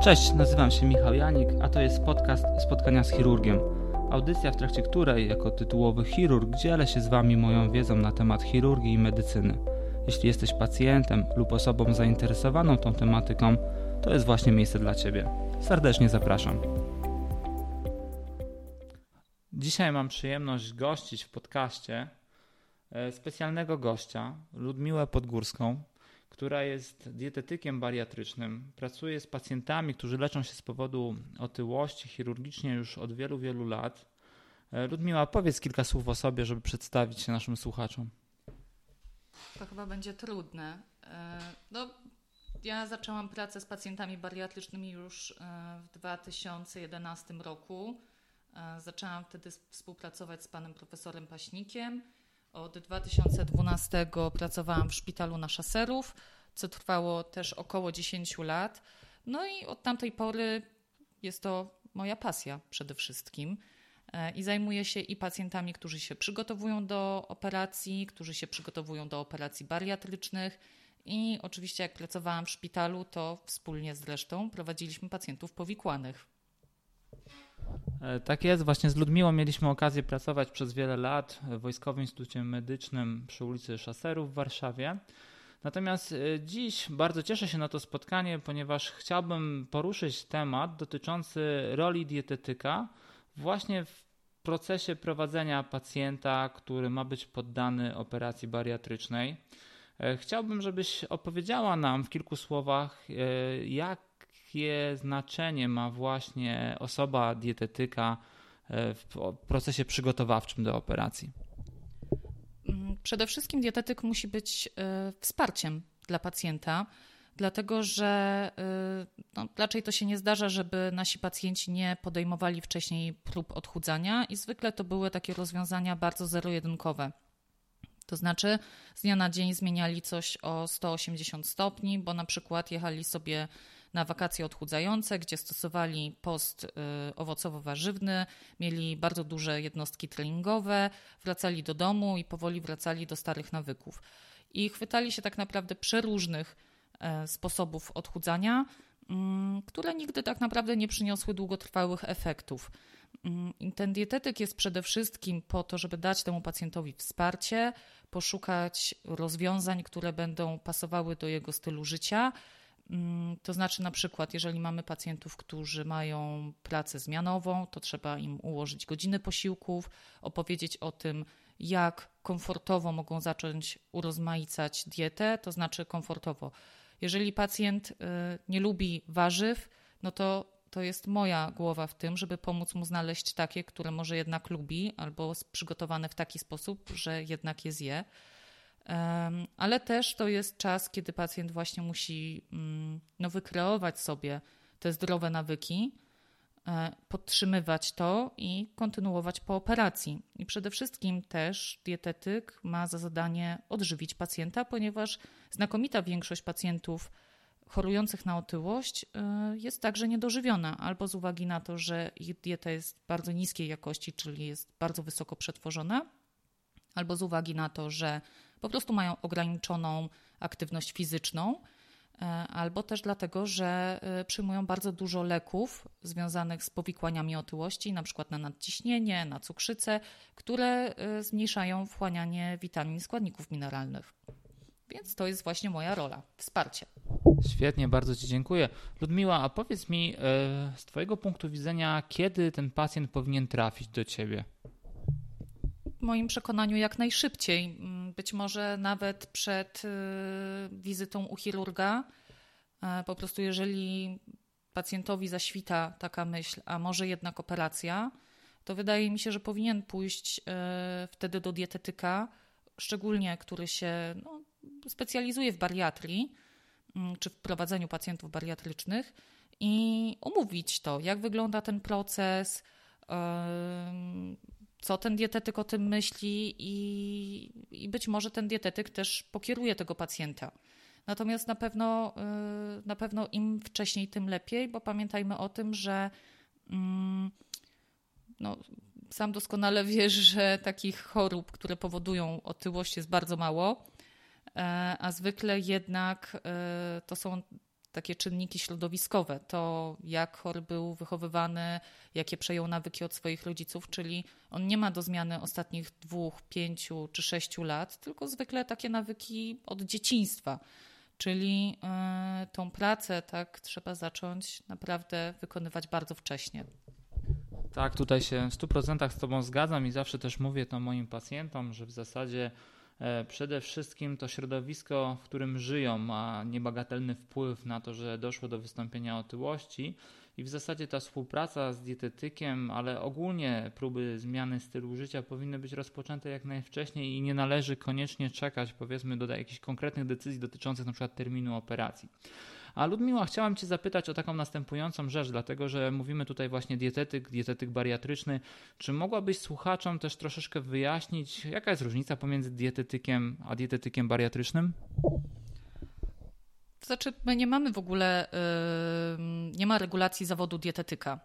Cześć, nazywam się Michał Janik, a to jest podcast Spotkania z chirurgiem. Audycja, w trakcie której, jako tytułowy chirurg, dzielę się z Wami moją wiedzą na temat chirurgii i medycyny. Jeśli jesteś pacjentem lub osobą zainteresowaną tą tematyką, to jest właśnie miejsce dla Ciebie. Serdecznie zapraszam. Dzisiaj mam przyjemność gościć w podcaście e, specjalnego gościa, Ludmiłę Podgórską, która jest dietetykiem bariatrycznym. Pracuje z pacjentami, którzy leczą się z powodu otyłości chirurgicznie już od wielu, wielu lat. E, Ludmiła, powiedz kilka słów o sobie, żeby przedstawić się naszym słuchaczom. To chyba będzie trudne. E, no, ja zaczęłam pracę z pacjentami bariatrycznymi już e, w 2011 roku. Zaczęłam wtedy współpracować z panem profesorem Paśnikiem. Od 2012 pracowałam w szpitalu na szaserów, co trwało też około 10 lat. No i od tamtej pory jest to moja pasja przede wszystkim. E, I zajmuję się i pacjentami, którzy się przygotowują do operacji, którzy się przygotowują do operacji bariatrycznych. I oczywiście, jak pracowałam w szpitalu, to wspólnie z resztą prowadziliśmy pacjentów powikłanych. E, tak jest, właśnie z Ludmiłą mieliśmy okazję pracować przez wiele lat w Wojskowym Instytucie Medycznym przy ulicy Szaserów w Warszawie. Natomiast e, dziś bardzo cieszę się na to spotkanie, ponieważ chciałbym poruszyć temat dotyczący roli dietetyka właśnie w procesie prowadzenia pacjenta, który ma być poddany operacji bariatrycznej. E, chciałbym, żebyś opowiedziała nam w kilku słowach, jak jakie znaczenie ma właśnie osoba dietetyka e, w procesie przygotowawczym do operacji? Mm, przede wszystkim dietetyk musi być e, wsparciem dla pacjenta, dlatego że e, no, raczej to się nie zdarza, żeby nasi pacjenci nie podejmowali wcześniej prób odchudzania i zwykle to były takie rozwiązania bardzo zero-jedynkowe. To znaczy z dnia na dzień zmieniali coś o 180 stopni, bo na przykład jechali sobie na wakacje odchudzające, gdzie stosowali post y, owocowo-warzywny, mieli bardzo duże jednostki treningowe, wracali do domu i powoli wracali do starych nawyków. I chwytali się tak naprawdę przeróżnych e, sposobów odchudzania, mm, które nigdy tak naprawdę nie przyniosły długotrwałych efektów. Mm, ten dietetyk jest przede wszystkim po to, żeby dać temu pacjentowi wsparcie, poszukać rozwiązań, które będą pasowały do jego stylu życia, to znaczy, na przykład, jeżeli mamy pacjentów, którzy mają pracę zmianową, to trzeba im ułożyć godziny posiłków, opowiedzieć o tym, jak komfortowo mogą zacząć urozmaicać dietę, to znaczy komfortowo. Jeżeli pacjent y, nie lubi warzyw, no to to jest moja głowa w tym, żeby pomóc mu znaleźć takie, które może jednak lubi, albo przygotowane w taki sposób, że jednak je zje ale też to jest czas, kiedy pacjent właśnie musi mm, no, wykreować sobie te zdrowe nawyki, e, podtrzymywać to i kontynuować po operacji. I przede wszystkim też dietetyk ma za zadanie odżywić pacjenta, ponieważ znakomita większość pacjentów chorujących na otyłość e, jest także niedożywiona, albo z uwagi na to, że ich dieta jest bardzo niskiej jakości, czyli jest bardzo wysoko przetworzona, albo z uwagi na to, że po prostu mają ograniczoną aktywność fizyczną, e, albo też dlatego, że e, przyjmują bardzo dużo leków związanych z powikłaniami otyłości, na przykład na nadciśnienie, na cukrzycę, które e, zmniejszają wchłanianie witamin, składników mineralnych. Więc to jest właśnie moja rola wsparcie. Świetnie, bardzo Ci dziękuję. Ludmiła, a powiedz mi z Twojego punktu widzenia, kiedy ten pacjent powinien trafić do Ciebie? Moim przekonaniu jak najszybciej. Mm, być może nawet przed y, wizytą u chirurga. E, po prostu, jeżeli pacjentowi zaświta taka myśl, a może jednak operacja, to wydaje mi się, że powinien pójść e, wtedy do dietetyka, szczególnie który się no, specjalizuje w bariatrii mm, czy w prowadzeniu pacjentów bariatrycznych i omówić to, jak wygląda ten proces, co ten dietetyk o tym myśli i, i być może ten dietetyk też pokieruje tego pacjenta. Natomiast na pewno, y, na pewno im wcześniej, tym lepiej, bo pamiętajmy o tym, że mm, no, sam doskonale wiesz, że takich chorób, które powodują otyłość, jest bardzo mało, e, a zwykle jednak e, to są takie czynniki środowiskowe. To, jak chory był wychowywany, jakie przejął nawyki od swoich rodziców, czyli on nie ma do zmiany ostatnich dwóch, pięciu czy sześciu lat, tylko zwykle takie nawyki od dzieciństwa. Czyli y, tą pracę tak trzeba zacząć naprawdę wykonywać bardzo wcześnie. Tak, tutaj się w 100% z Tobą zgadzam i zawsze też mówię to moim pacjentom, że w zasadzie przede wszystkim to środowisko, w którym żyją, ma niebagatelny wpływ na to, że doszło do wystąpienia otyłości. I w zasadzie ta współpraca z dietetykiem, ale ogólnie próby zmiany stylu życia powinny być rozpoczęte jak najwcześniej i nie należy koniecznie czekać, powiedzmy, do jakichś konkretnych decyzji dotyczących np. terminu operacji. A Ludmiła, chciałam Cię zapytać o taką następującą rzecz, dlatego że mówimy tutaj właśnie dietetyk, dietetyk bariatryczny. Czy mogłabyś słuchaczom też troszeczkę wyjaśnić, jaka jest różnica pomiędzy dietetykiem a dietetykiem bariatrycznym? Znaczy, my nie mamy w ogóle, yy, nie ma regulacji zawodu dietetyka.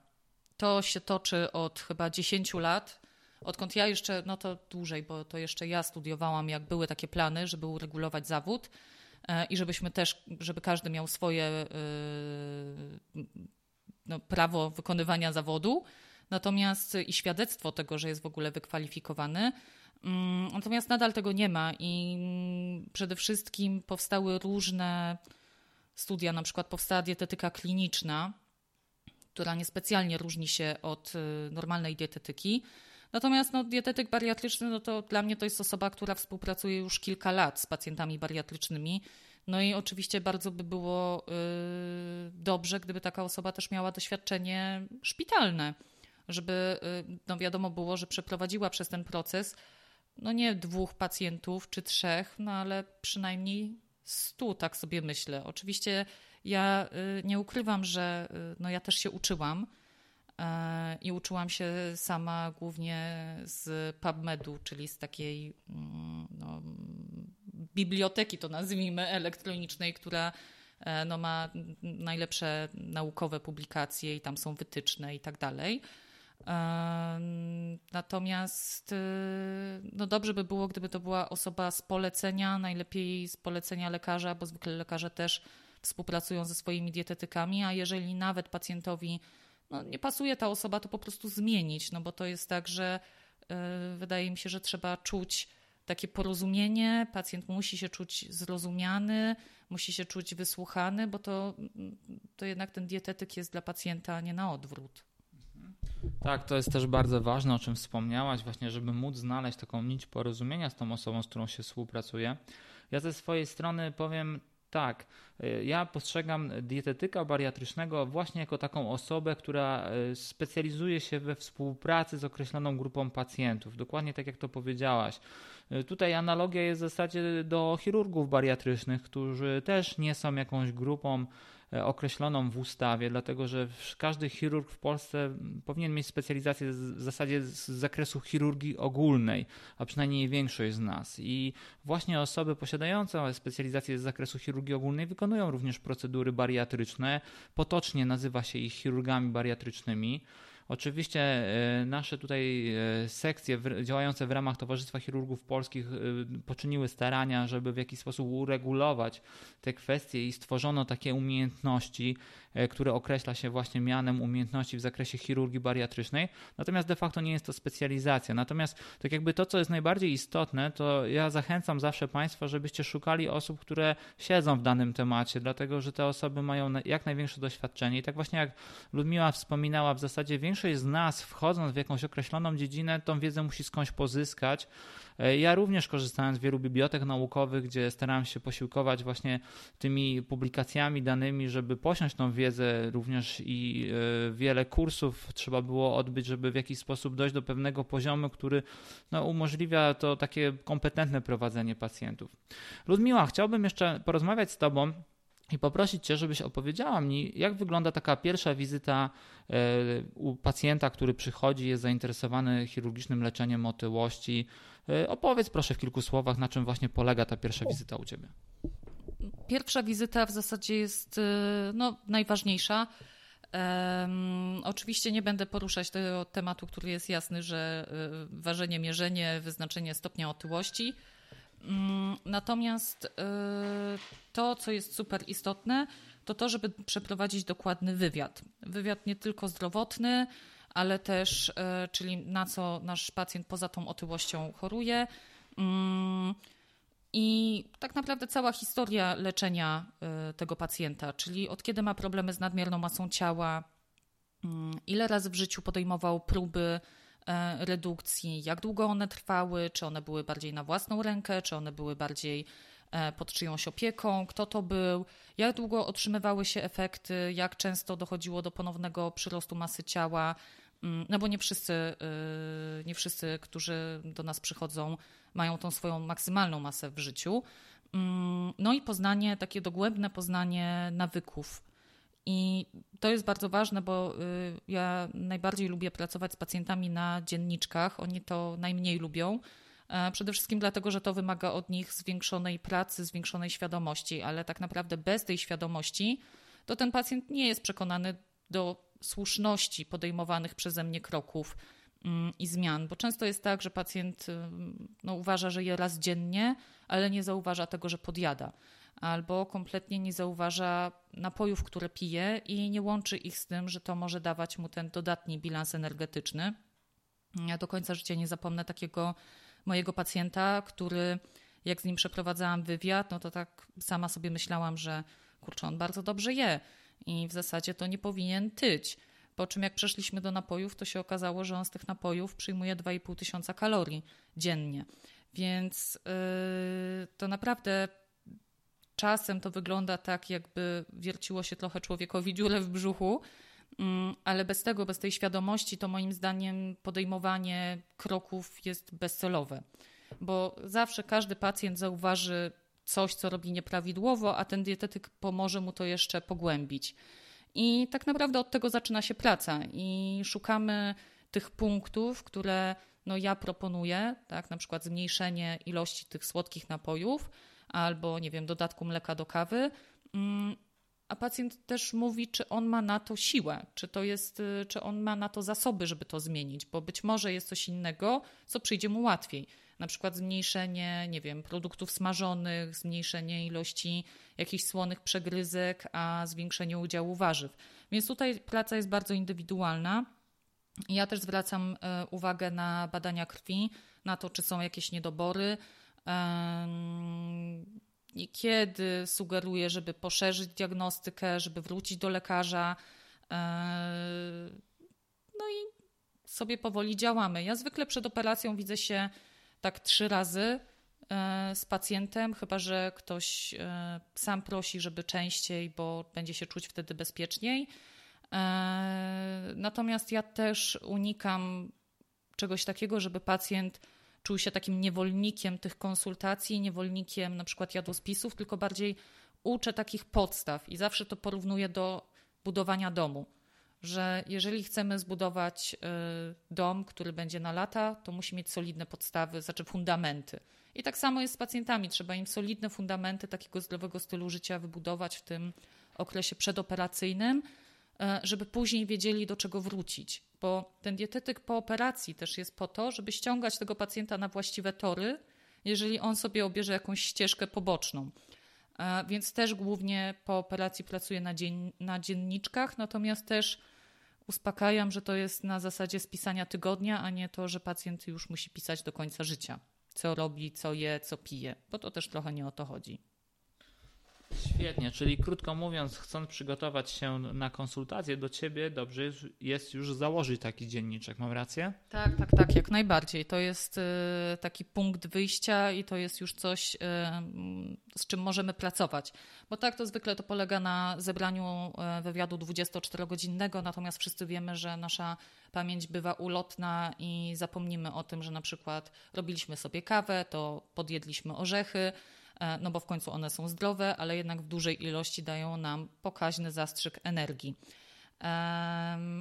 To się toczy od chyba 10 lat. Odkąd ja jeszcze, no to dłużej, bo to jeszcze ja studiowałam, jak były takie plany, żeby uregulować zawód i żebyśmy też, żeby każdy miał swoje yy, no, prawo wykonywania zawodu, natomiast i świadectwo tego, że jest w ogóle wykwalifikowany. Mm, natomiast nadal tego nie ma i przede wszystkim powstały różne studia, na przykład powstała dietetyka kliniczna, która niespecjalnie różni się od normalnej dietetyki. Natomiast no, dietetyk bariatryczny, no to dla mnie to jest osoba, która współpracuje już kilka lat z pacjentami bariatrycznymi. No i oczywiście bardzo by było y, dobrze, gdyby taka osoba też miała doświadczenie szpitalne, żeby y, no wiadomo było, że przeprowadziła przez ten proces no nie dwóch pacjentów czy trzech, no ale przynajmniej stu, tak sobie myślę. Oczywiście ja y, nie ukrywam, że no ja też się uczyłam i uczyłam się sama głównie z PubMedu, czyli z takiej mm, no, biblioteki, to nazwijmy, elektronicznej, która no, ma najlepsze naukowe publikacje i tam są wytyczne i tak dalej. Natomiast y, no dobrze by było, gdyby to była osoba z polecenia, najlepiej z polecenia lekarza, bo zwykle lekarze też współpracują ze swoimi dietetykami, a jeżeli nawet pacjentowi no, nie pasuje ta osoba, to po prostu zmienić, no bo to jest tak, że y, wydaje mi się, że trzeba czuć takie porozumienie, pacjent musi się czuć zrozumiany, musi się czuć wysłuchany, bo to, to jednak ten dietetyk jest dla pacjenta, a nie na odwrót. Tak, to jest też bardzo ważne, o czym wspomniałaś, właśnie, żeby móc znaleźć taką nić porozumienia z tą osobą, z którą się współpracuje. Ja ze swojej strony powiem tak, y, ja postrzegam dietetyka bariatrycznego właśnie jako taką osobę, która y, specjalizuje się we współpracy z określoną grupą pacjentów. Dokładnie tak jak to powiedziałaś. Y, tutaj analogia jest w zasadzie do chirurgów bariatrycznych, którzy też nie są jakąś grupą określoną w ustawie, dlatego że każdy chirurg w Polsce powinien mieć specjalizację w zasadzie z zakresu chirurgii ogólnej, a przynajmniej większość z nas. I właśnie osoby posiadające specjalizację z zakresu chirurgii ogólnej wykonują również procedury bariatryczne. Potocznie nazywa się ich chirurgami bariatrycznymi. Oczywiście e, nasze tutaj e, sekcje działające w ramach Towarzystwa Chirurgów Polskich e, poczyniły starania, żeby w jakiś sposób uregulować te kwestie i stworzono takie umiejętności, które określa się właśnie mianem umiejętności w zakresie chirurgii bariatrycznej, natomiast de facto nie jest to specjalizacja. Natomiast tak jakby to, co jest najbardziej istotne, to ja zachęcam zawsze Państwa, żebyście szukali osób, które siedzą w danym temacie, dlatego że te osoby mają jak największe doświadczenie i tak właśnie jak Ludmiła wspominała, w zasadzie większość z nas, wchodząc w jakąś określoną dziedzinę, tą wiedzę musi skądś pozyskać. E, ja również korzystałem z wielu bibliotek naukowych, gdzie starałem się posiłkować właśnie tymi publikacjami, danymi, żeby posiąść tą wiedzę. Również i e, wiele kursów trzeba było odbyć, żeby w jakiś sposób dojść do pewnego poziomu, który no, umożliwia to takie kompetentne prowadzenie pacjentów. Ludmiła, chciałbym jeszcze porozmawiać z Tobą i poprosić Cię, żebyś opowiedziała mi, jak wygląda taka pierwsza wizyta e, u pacjenta, który przychodzi, jest zainteresowany chirurgicznym leczeniem otyłości. E, opowiedz proszę w kilku słowach, na czym właśnie polega ta pierwsza wizyta u Ciebie. Pierwsza wizyta w zasadzie jest e, no, najważniejsza. Um, oczywiście nie będę poruszać tego tematu, który jest jasny, że ważenie, mierzenie, wyznaczenie stopnia otyłości natomiast to, co jest super istotne, to to, żeby przeprowadzić dokładny wywiad. Wywiad nie tylko zdrowotny, ale też, czyli na co nasz pacjent poza tą otyłością choruje. Mm, I tak naprawdę cała historia leczenia tego pacjenta, czyli od kiedy ma problemy z nadmierną masą ciała, mm, ile razy w życiu podejmował próby redukcji, jak długo one trwały, czy one były bardziej na własną rękę, czy one były bardziej e, pod czyjąś opieką, kto to był, jak długo otrzymywały się efekty, jak często dochodziło do ponownego przyrostu masy ciała. Mm, no bo nie wszyscy, e, nie wszyscy, którzy do nas przychodzą, mają tą swoją maksymalną masę w życiu. Mm, no i poznanie, takie dogłębne poznanie nawyków i to jest bardzo ważne, bo y, ja najbardziej lubię pracować z pacjentami na dzienniczkach. Oni to najmniej lubią. E, przede wszystkim dlatego, że to wymaga od nich zwiększonej pracy, zwiększonej świadomości, ale tak naprawdę bez tej świadomości to ten pacjent nie jest przekonany do słuszności podejmowanych przeze mnie kroków mm, i zmian, bo często jest tak, że pacjent y, no, uważa, że je raz dziennie, ale nie zauważa tego, że podjada albo kompletnie nie zauważa napojów, które pije i nie łączy ich z tym, że to może dawać mu ten dodatni bilans energetyczny. Ja do końca życia nie zapomnę takiego mojego pacjenta, który jak z nim przeprowadzałam wywiad, no to tak sama sobie myślałam, że kurczę, on bardzo dobrze je i w zasadzie to nie powinien tyć. Po czym jak przeszliśmy do napojów, to się okazało, że on z tych napojów przyjmuje 2,5 tysiąca kalorii dziennie. Więc yy, to naprawdę czasem to wygląda tak, jakby wierciło się trochę człowiekowi dziurę w brzuchu, mm, ale bez tego, bez tej świadomości, to moim zdaniem podejmowanie kroków jest bezcelowe, bo zawsze każdy pacjent zauważy coś, co robi nieprawidłowo, a ten dietetyk pomoże mu to jeszcze pogłębić. I tak naprawdę od tego zaczyna się praca i szukamy tych punktów, które no ja proponuję, tak, na przykład zmniejszenie ilości tych słodkich napojów, albo nie wiem, dodatku mleka do kawy. Mm, a pacjent też mówi, czy on ma na to siłę, czy to jest, y, czy on ma na to zasoby, żeby to zmienić, bo być może jest coś innego, co przyjdzie mu łatwiej. Na przykład zmniejszenie, nie wiem, produktów smażonych, zmniejszenie ilości jakichś słonych przegryzek, a zwiększenie udziału warzyw. Więc tutaj praca jest bardzo indywidualna. Ja też zwracam y, uwagę na badania krwi, na to, czy są jakieś niedobory, Niekiedy sugeruję, żeby poszerzyć diagnostykę, żeby wrócić do lekarza. No i sobie powoli działamy. Ja zwykle przed operacją widzę się tak trzy razy e, z pacjentem, chyba że ktoś e, sam prosi, żeby częściej, bo będzie się czuć wtedy bezpieczniej. E, natomiast ja też unikam czegoś takiego, żeby pacjent czuł się takim niewolnikiem tych konsultacji, niewolnikiem na przykład jadłospisów, tylko bardziej uczę takich podstaw i zawsze to porównuję do budowania domu. Że jeżeli chcemy zbudować y, dom, który będzie na lata, to musi mieć solidne podstawy, znaczy fundamenty. I tak samo jest z pacjentami. Trzeba im solidne fundamenty takiego zdrowego stylu życia wybudować w tym okresie przedoperacyjnym, żeby później wiedzieli, do czego wrócić. Bo ten dietetyk po operacji też jest po to, żeby ściągać tego pacjenta na właściwe tory, jeżeli on sobie obierze jakąś ścieżkę poboczną. E, więc też głównie po operacji pracuję na, dzien na dzienniczkach, natomiast też uspokajam, że to jest na zasadzie spisania tygodnia, a nie to, że pacjent już musi pisać do końca życia. Co robi, co je, co pije, bo to też trochę nie o to chodzi. Świetnie, czyli krótko mówiąc, chcąc przygotować się na konsultację do ciebie, dobrze jest już założyć taki dzienniczek, mam rację? Tak, tak, tak, jak najbardziej. To jest y, taki punkt wyjścia i to jest już coś, y, z czym możemy pracować. Bo tak to zwykle to polega na zebraniu y, wywiadu 24-godzinnego, natomiast wszyscy wiemy, że nasza pamięć bywa ulotna i zapomnimy o tym, że na przykład robiliśmy sobie kawę, to podjedliśmy orzechy, no bo w końcu one są zdrowe, ale jednak w dużej ilości dają nam pokaźny zastrzyk energii.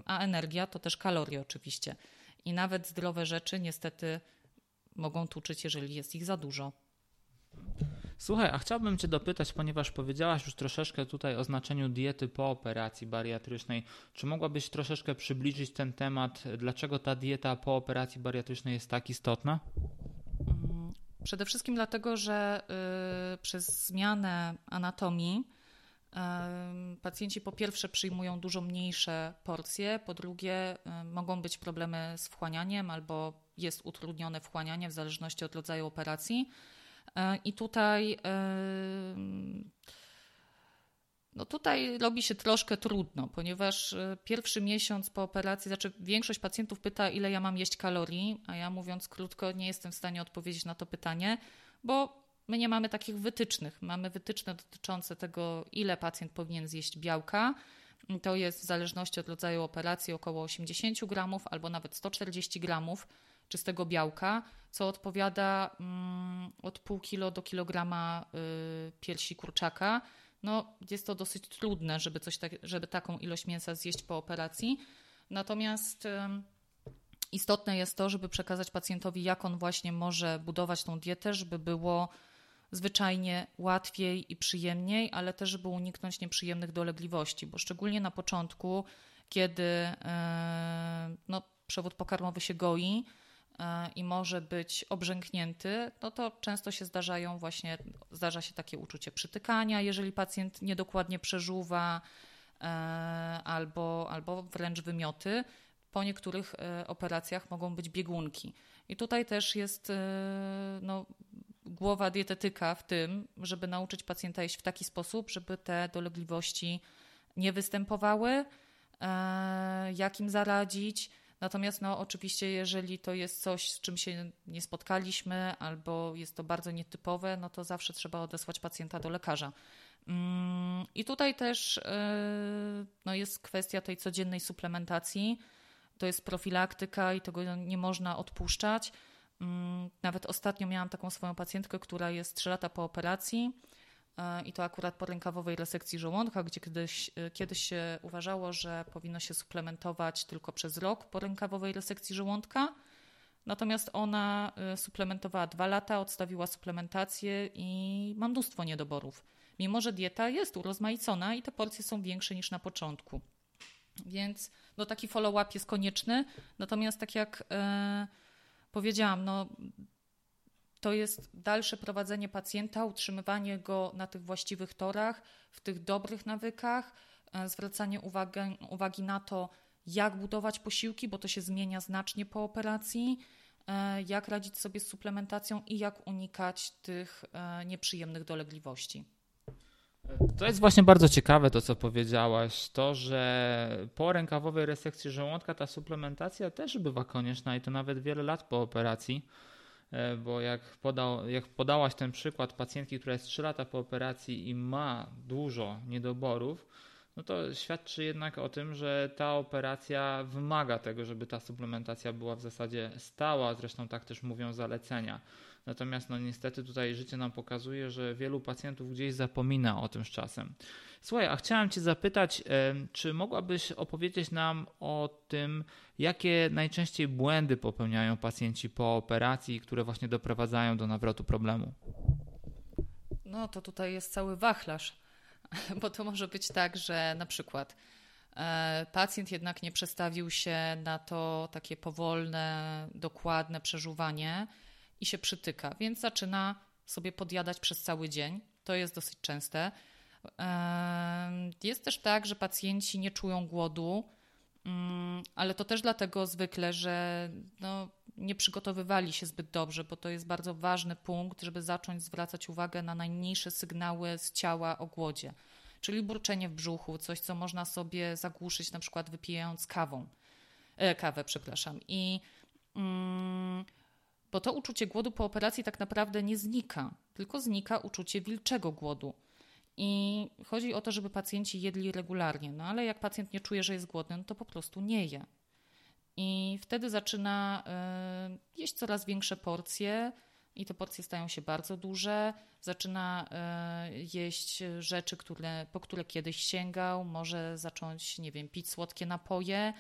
A energia to też kalorie oczywiście. I nawet zdrowe rzeczy niestety mogą tuczyć, jeżeli jest ich za dużo. Słuchaj, a chciałbym Cię dopytać, ponieważ powiedziałaś już troszeczkę tutaj o znaczeniu diety po operacji bariatrycznej. Czy mogłabyś troszeczkę przybliżyć ten temat? Dlaczego ta dieta po operacji bariatrycznej jest tak istotna? Przede wszystkim dlatego, że y, przez zmianę anatomii pacjenci po pierwsze przyjmują dużo mniejsze porcje, po drugie mogą być problemy z wchłanianiem albo jest utrudnione wchłanianie w zależności od rodzaju operacji. I tutaj no tutaj robi się troszkę trudno, ponieważ e, pierwszy miesiąc po operacji, znaczy większość pacjentów pyta, ile ja mam jeść kalorii, a ja mówiąc krótko, nie jestem w stanie odpowiedzieć na to pytanie, bo my nie mamy takich wytycznych. Mamy wytyczne dotyczące tego, ile pacjent powinien zjeść białka. To jest w zależności od rodzaju operacji około 80 gramów albo nawet 140 gramów czystego białka, co odpowiada mm, od pół kilo do kilograma y, piersi kurczaka no, jest to dosyć trudne, żeby, coś tak, żeby taką ilość mięsa zjeść po operacji. Natomiast istotne jest to, żeby przekazać pacjentowi, jak on właśnie może budować tą dietę, żeby było zwyczajnie łatwiej i przyjemniej, ale też, żeby uniknąć nieprzyjemnych dolegliwości, bo szczególnie na początku, kiedy no, przewód pokarmowy się goi, E, i może być obrzęknięty, no to często się zdarzają właśnie, zdarza się takie uczucie przytykania, jeżeli pacjent niedokładnie przeżuwa e, albo, albo wręcz wymioty. Po niektórych e, operacjach mogą być biegunki. I tutaj też jest no, głowa dietetyka w tym, żeby nauczyć pacjenta jeść w taki sposób, żeby te dolegliwości nie występowały, jak im zaradzić, Natomiast no, oczywiście, jeżeli to jest coś, z czym się nie spotkaliśmy, albo jest to bardzo nietypowe, no to zawsze trzeba odesłać pacjenta do lekarza. Mm, I tutaj też e, no, jest kwestia tej codziennej suplementacji. To jest profilaktyka i tego nie można odpuszczać. Mm, nawet ostatnio miałam taką swoją pacjentkę, która jest 3 lata po operacji i to akurat po rękawowej resekcji żołądka, gdzie kiedyś, e, kiedyś się uważało, że powinno się suplementować tylko przez rok po rękawowej resekcji żołądka. Natomiast ona e, suplementowała dwa lata, odstawiła suplementację i ma mnóstwo niedoborów. Mimo, że dieta jest urozmaicona i te porcje są większe niż na początku. Więc no, taki follow-up jest konieczny. Natomiast tak jak e, powiedziałam, no, to jest dalsze prowadzenie pacjenta, utrzymywanie go na tych właściwych torach, w tych dobrych nawykach, e, zwracanie uwagi, uwagi na to, jak budować posiłki, bo to się zmienia znacznie po operacji, e, jak radzić sobie z suplementacją i jak unikać tych e, nieprzyjemnych dolegliwości. To jest właśnie bardzo ciekawe to, co powiedziałaś. To, że po rękawowej resekcji żołądka ta suplementacja też bywa konieczna i to nawet wiele lat po operacji. E, bo jak, podał, jak podałaś ten przykład pacjentki, która jest 3 lata po operacji i ma dużo niedoborów, no to świadczy jednak o tym, że ta operacja wymaga tego, żeby ta suplementacja była w zasadzie stała, zresztą tak też mówią zalecenia. Natomiast no niestety tutaj życie nam pokazuje, że wielu pacjentów gdzieś zapomina o tym z czasem. Słuchaj, a chciałem Cię zapytać, czy mogłabyś opowiedzieć nam o tym, jakie najczęściej błędy popełniają pacjenci po operacji, które właśnie doprowadzają do nawrotu problemu? No to tutaj jest cały wachlarz, bo to może być tak, że na przykład e, pacjent jednak nie przestawił się na to takie powolne, dokładne przeżuwanie i się przytyka, więc zaczyna sobie podjadać przez cały dzień. To jest dosyć częste. Jest też tak, że pacjenci nie czują głodu, mm, ale to też dlatego zwykle, że no, nie przygotowywali się zbyt dobrze, bo to jest bardzo ważny punkt, żeby zacząć zwracać uwagę na najmniejsze sygnały z ciała o głodzie. Czyli burczenie w brzuchu, coś, co można sobie zagłuszyć, na przykład wypijając kawą, e, kawę, przepraszam. I mm, bo to uczucie głodu po operacji tak naprawdę nie znika, tylko znika uczucie wilczego głodu. I chodzi o to, żeby pacjenci jedli regularnie, no ale jak pacjent nie czuje, że jest głodny, no to po prostu nie je. I wtedy zaczyna y, jeść coraz większe porcje, i te porcje stają się bardzo duże. Zaczyna y, jeść rzeczy, które, po które kiedyś sięgał, może zacząć, nie wiem, pić słodkie napoje,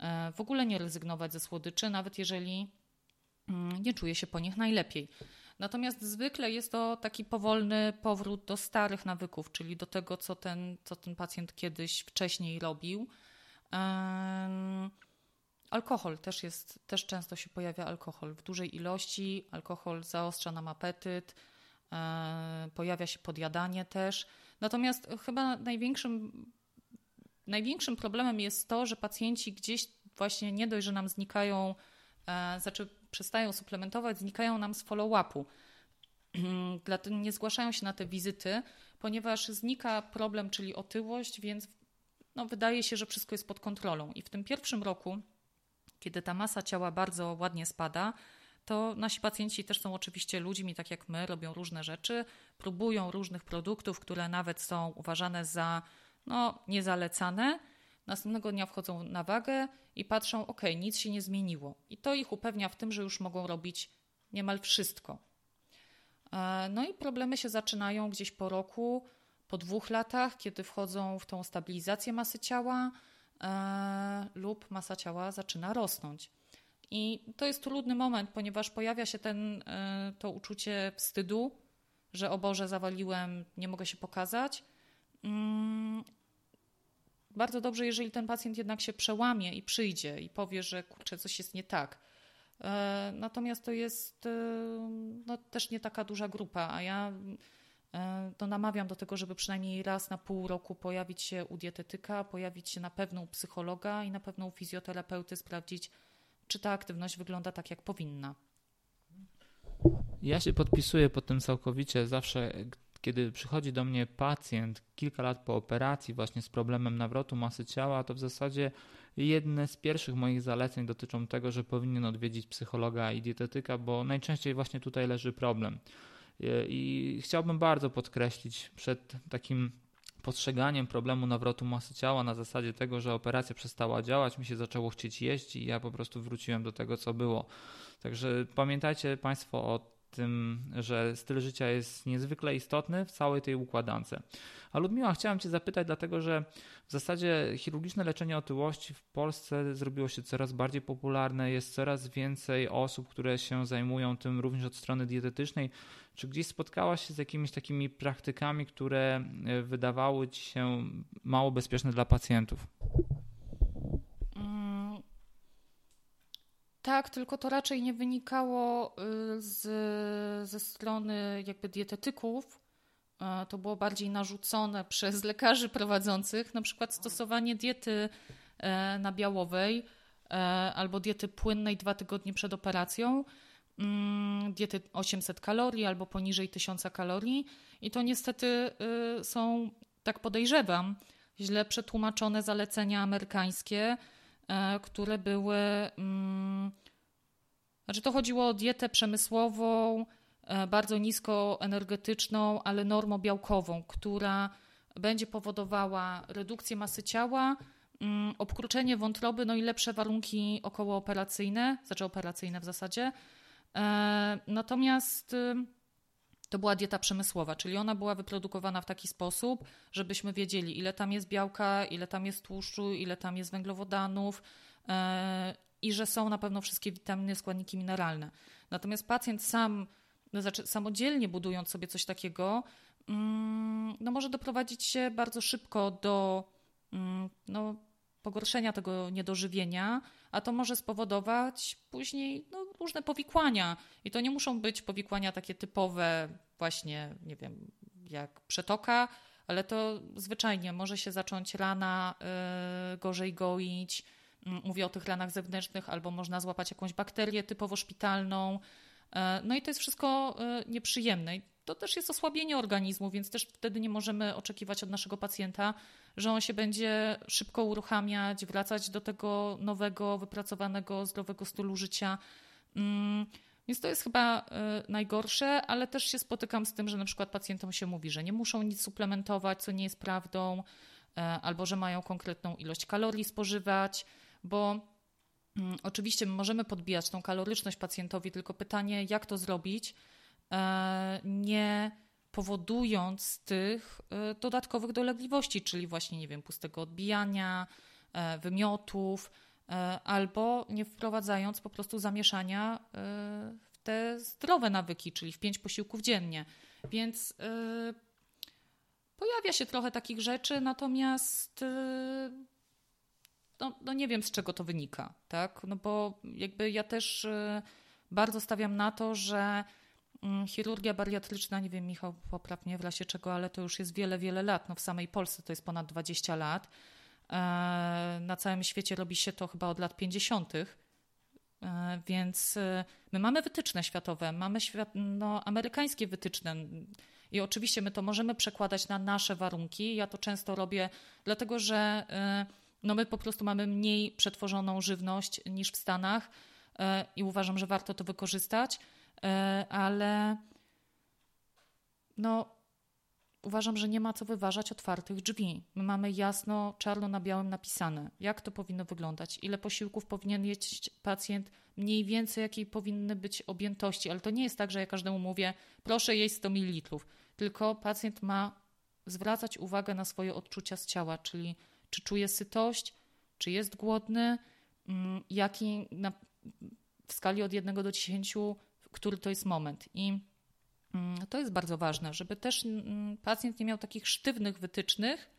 y, w ogóle nie rezygnować ze słodyczy, nawet jeżeli nie czuje się po nich najlepiej. Natomiast zwykle jest to taki powolny powrót do starych nawyków, czyli do tego, co ten, co ten pacjent kiedyś wcześniej robił. Alkohol też jest, też często się pojawia alkohol w dużej ilości. Alkohol zaostrza nam apetyt, e, pojawia się podjadanie też. Natomiast chyba największym, największym problemem jest to, że pacjenci gdzieś właśnie nie dość, że nam znikają, e, znaczy przestają suplementować, znikają nam z follow-upu. Nie zgłaszają się na te wizyty, ponieważ znika problem, czyli otyłość, więc no, wydaje się, że wszystko jest pod kontrolą. I w tym pierwszym roku, kiedy ta masa ciała bardzo ładnie spada, to nasi pacjenci też są oczywiście ludźmi, tak jak my, robią różne rzeczy, próbują różnych produktów, które nawet są uważane za no, niezalecane. Następnego dnia wchodzą na wagę i patrzą, ok, nic się nie zmieniło. I to ich upewnia w tym, że już mogą robić niemal wszystko. E, no i problemy się zaczynają gdzieś po roku, po dwóch latach, kiedy wchodzą w tą stabilizację masy ciała e, lub masa ciała zaczyna rosnąć. I to jest trudny moment, ponieważ pojawia się ten, e, to uczucie wstydu, że o Boże, zawaliłem, nie mogę się pokazać. Mm, bardzo dobrze, jeżeli ten pacjent jednak się przełamie i przyjdzie i powie, że kurczę, coś jest nie tak. E, natomiast to jest e, no, też nie taka duża grupa, a ja to namawiam do tego, żeby przynajmniej raz na pół roku pojawić się u dietetyka, pojawić się na pewno u psychologa i na pewno u fizjoterapeuty, sprawdzić, czy ta aktywność wygląda tak, jak powinna. Ja się podpisuję pod tym całkowicie. Zawsze, kiedy przychodzi do mnie pacjent kilka lat po operacji, właśnie z problemem nawrotu masy ciała, to w zasadzie jedne z pierwszych moich zaleceń dotyczą tego, że powinien odwiedzić psychologa i dietetyka, bo najczęściej właśnie tutaj leży problem. I chciałbym bardzo podkreślić przed takim postrzeganiem problemu nawrotu masy ciała na zasadzie tego, że operacja przestała działać, mi się zaczęło chcieć jeść i ja po prostu wróciłem do tego, co było. Także pamiętajcie Państwo o tym, że styl życia jest niezwykle istotny w całej tej układance. A Ludmiła, chciałem Cię zapytać, dlatego że w zasadzie chirurgiczne leczenie otyłości w Polsce zrobiło się coraz bardziej popularne, jest coraz więcej osób, które się zajmują tym również od strony dietetycznej. Czy gdzieś spotkałaś się z jakimiś takimi praktykami, które e, wydawały Ci się mało bezpieczne dla pacjentów? Tak, tylko to raczej nie wynikało y, z, ze strony jakby dietetyków. E, to było bardziej narzucone przez lekarzy prowadzących, na przykład stosowanie diety e, nabiałowej albo diety płynnej dwa tygodnie przed operacją Mm, diety 800 kalorii albo poniżej 1000 kalorii i to niestety y, są, tak podejrzewam, źle przetłumaczone zalecenia amerykańskie, e, które były. Mm, znaczy, to chodziło o dietę przemysłową, e, bardzo niskoenergetyczną, ale normobiałkową, która będzie powodowała redukcję masy ciała, mm, obkruczenie wątroby, no i lepsze warunki okołooperacyjne, znaczy operacyjne w zasadzie, E, natomiast y, to była dieta przemysłowa, czyli ona była wyprodukowana w taki sposób, żebyśmy wiedzieli, ile tam jest białka, ile tam jest tłuszczu, ile tam jest węglowodanów e, i że są na pewno wszystkie witaminy, składniki mineralne. Natomiast pacjent sam, no znaczy samodzielnie budując sobie coś takiego, mm, no może doprowadzić się bardzo szybko do mm, no, pogorszenia tego niedożywienia, a to może spowodować później no, różne powikłania. I to nie muszą być powikłania takie typowe, właśnie, nie wiem, jak przetoka, ale to zwyczajnie może się zacząć rana yy, gorzej goić. Mm, mówię o tych ranach zewnętrznych, albo można złapać jakąś bakterię typowo szpitalną. Yy, no i to jest wszystko yy, nieprzyjemne to też jest osłabienie organizmu, więc też wtedy nie możemy oczekiwać od naszego pacjenta, że on się będzie szybko uruchamiać, wracać do tego nowego, wypracowanego, zdrowego stylu życia. Mm, więc to jest chyba y, najgorsze, ale też się spotykam z tym, że na przykład pacjentom się mówi, że nie muszą nic suplementować, co nie jest prawdą, y, albo że mają konkretną ilość kalorii spożywać, bo mm, oczywiście możemy podbijać tą kaloryczność pacjentowi, tylko pytanie, jak to zrobić, E, nie powodując tych e, dodatkowych dolegliwości, czyli właśnie, nie wiem, pustego odbijania, e, wymiotów, albo nie wprowadzając po prostu zamieszania w te zdrowe nawyki, czyli w pięć posiłków dziennie. Więc pojawia się trochę takich rzeczy, natomiast no, no nie wiem z czego to wynika, tak? No bo jakby ja też bardzo stawiam na to, że chirurgia bariatryczna, nie wiem Michał poprawnie w razie czego, ale to już jest wiele, wiele lat. No w samej Polsce to jest ponad 20 lat. E, na całym świecie robi się to chyba od lat 50. E, więc y, my mamy wytyczne światowe, mamy świat, no, amerykańskie wytyczne. I oczywiście my to możemy przekładać na nasze warunki. Ja to często robię, dlatego że no my po prostu mamy mniej przetworzoną żywność niż w Stanach e, i uważam, że warto to wykorzystać, e, ale no uważam, że nie ma co wyważać otwartych drzwi. My mamy jasno, czarno na białym napisane, jak to powinno wyglądać, ile posiłków powinien jeść pacjent, mniej więcej jakiej powinny być objętości, ale to nie jest tak, że ja każdemu mówię, proszę jeść 100 ml, tylko pacjent ma zwracać uwagę na swoje odczucia z ciała, czyli czy czuje sytość, czy jest głodny, mm, jaki na, w skali od 1 do 10, który to jest moment. I mm, to jest bardzo ważne, żeby też mm, pacjent nie miał takich sztywnych wytycznych,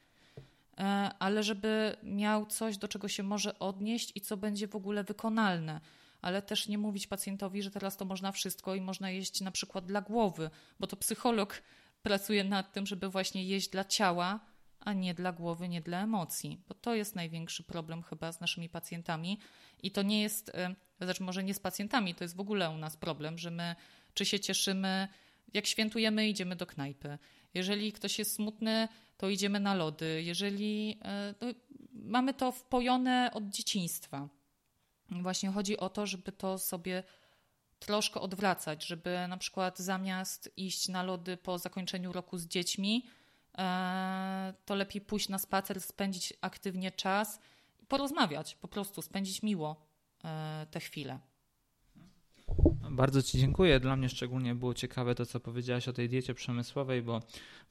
e, ale żeby miał coś, do czego się może odnieść i co będzie w ogóle wykonalne. Ale też nie mówić pacjentowi, że teraz to można wszystko i można jeść na przykład dla głowy, bo to psycholog pracuje nad tym, żeby właśnie jeść dla ciała, a nie dla głowy, nie dla emocji, bo to jest największy problem chyba z naszymi pacjentami i to nie jest, e, znaczy może nie z pacjentami, to jest w ogóle u nas problem, że my czy się cieszymy, jak świętujemy, idziemy do knajpy. Jeżeli ktoś jest smutny, to idziemy na lody. Jeżeli no, mamy to wpojone od dzieciństwa. Właśnie chodzi o to, żeby to sobie troszkę odwracać, żeby na przykład zamiast iść na lody po zakończeniu roku z dziećmi, E, to lepiej pójść na spacer, spędzić aktywnie czas, porozmawiać, po prostu spędzić miło e, te chwile. Bardzo Ci dziękuję. Dla mnie szczególnie było ciekawe to, co powiedziałaś o tej diecie przemysłowej, bo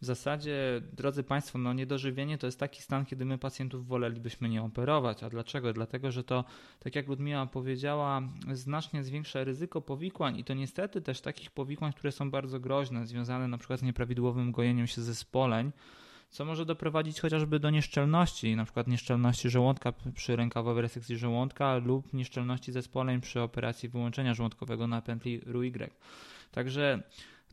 w zasadzie, drodzy Państwo, no niedożywienie to jest taki stan, kiedy my pacjentów wolelibyśmy nie operować. A dlaczego? Dlatego, że to, tak jak Ludmiła powiedziała, znacznie zwiększa ryzyko powikłań i to niestety też takich powikłań, które są bardzo groźne, związane na przykład z nieprawidłowym gojeniem się zespoleń co może doprowadzić chociażby do nieszczelności, na przykład nieszczelności żołądka przy rękawowej resekcji żołądka lub nieszczelności zespoleń przy operacji wyłączenia żołądkowego na pętli. Także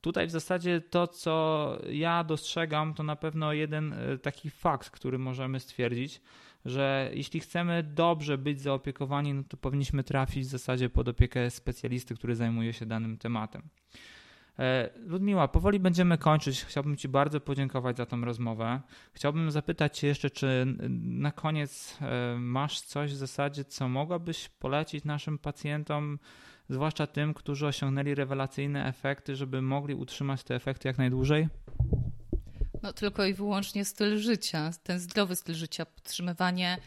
tutaj w zasadzie to, co ja dostrzegam, to na pewno jeden e, taki fakt, który możemy stwierdzić, że jeśli chcemy dobrze być zaopiekowani, no to powinniśmy trafić w zasadzie pod opiekę specjalisty, który zajmuje się danym tematem. E, Ludmiła, powoli będziemy kończyć. Chciałbym Ci bardzo podziękować za tą rozmowę. Chciałbym zapytać Cię jeszcze, czy na koniec e, masz coś w zasadzie, co mogłabyś polecić naszym pacjentom, zwłaszcza tym, którzy osiągnęli rewelacyjne efekty, żeby mogli utrzymać te efekty jak najdłużej? No tylko i wyłącznie styl życia, ten zdrowy styl życia, podtrzymywanie.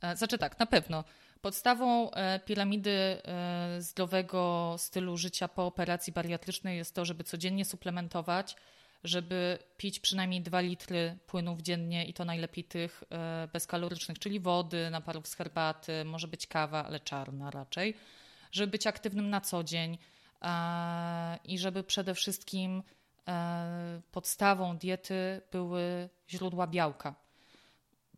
E, znaczy tak, na pewno Podstawą e, piramidy e, zdrowego stylu życia po operacji bariatrycznej jest to, żeby codziennie suplementować, żeby pić przynajmniej 2 litry płynów dziennie i to najlepiej tych e, bezkalorycznych, czyli wody, naparów z herbaty, może być kawa, ale czarna raczej, żeby być aktywnym na co dzień i żeby przede wszystkim podstawą diety były źródła białka.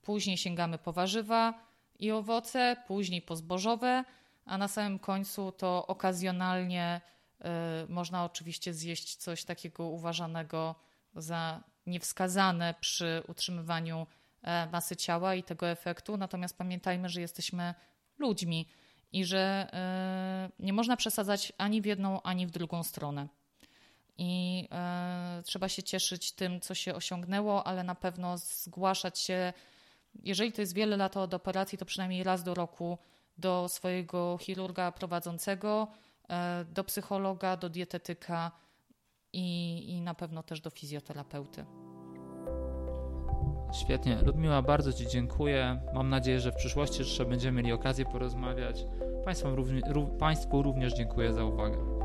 Później sięgamy po warzywa, i owoce, później pozbożowe, a na samym końcu to okazjonalnie y, można oczywiście zjeść coś takiego uważanego za niewskazane przy utrzymywaniu e, masy ciała i tego efektu. Natomiast pamiętajmy, że jesteśmy ludźmi i że y, nie można przesadzać ani w jedną, ani w drugą stronę. I y, trzeba się cieszyć tym, co się osiągnęło, ale na pewno zgłaszać się jeżeli to jest wiele lat od operacji, to przynajmniej raz do roku do swojego chirurga prowadzącego, e, do psychologa, do dietetyka i, i na pewno też do fizjoterapeuty. Świetnie. Ludmiła, bardzo Ci dziękuję. Mam nadzieję, że w przyszłości jeszcze będziemy mieli okazję porozmawiać. Państwu również, Państwu również dziękuję za uwagę.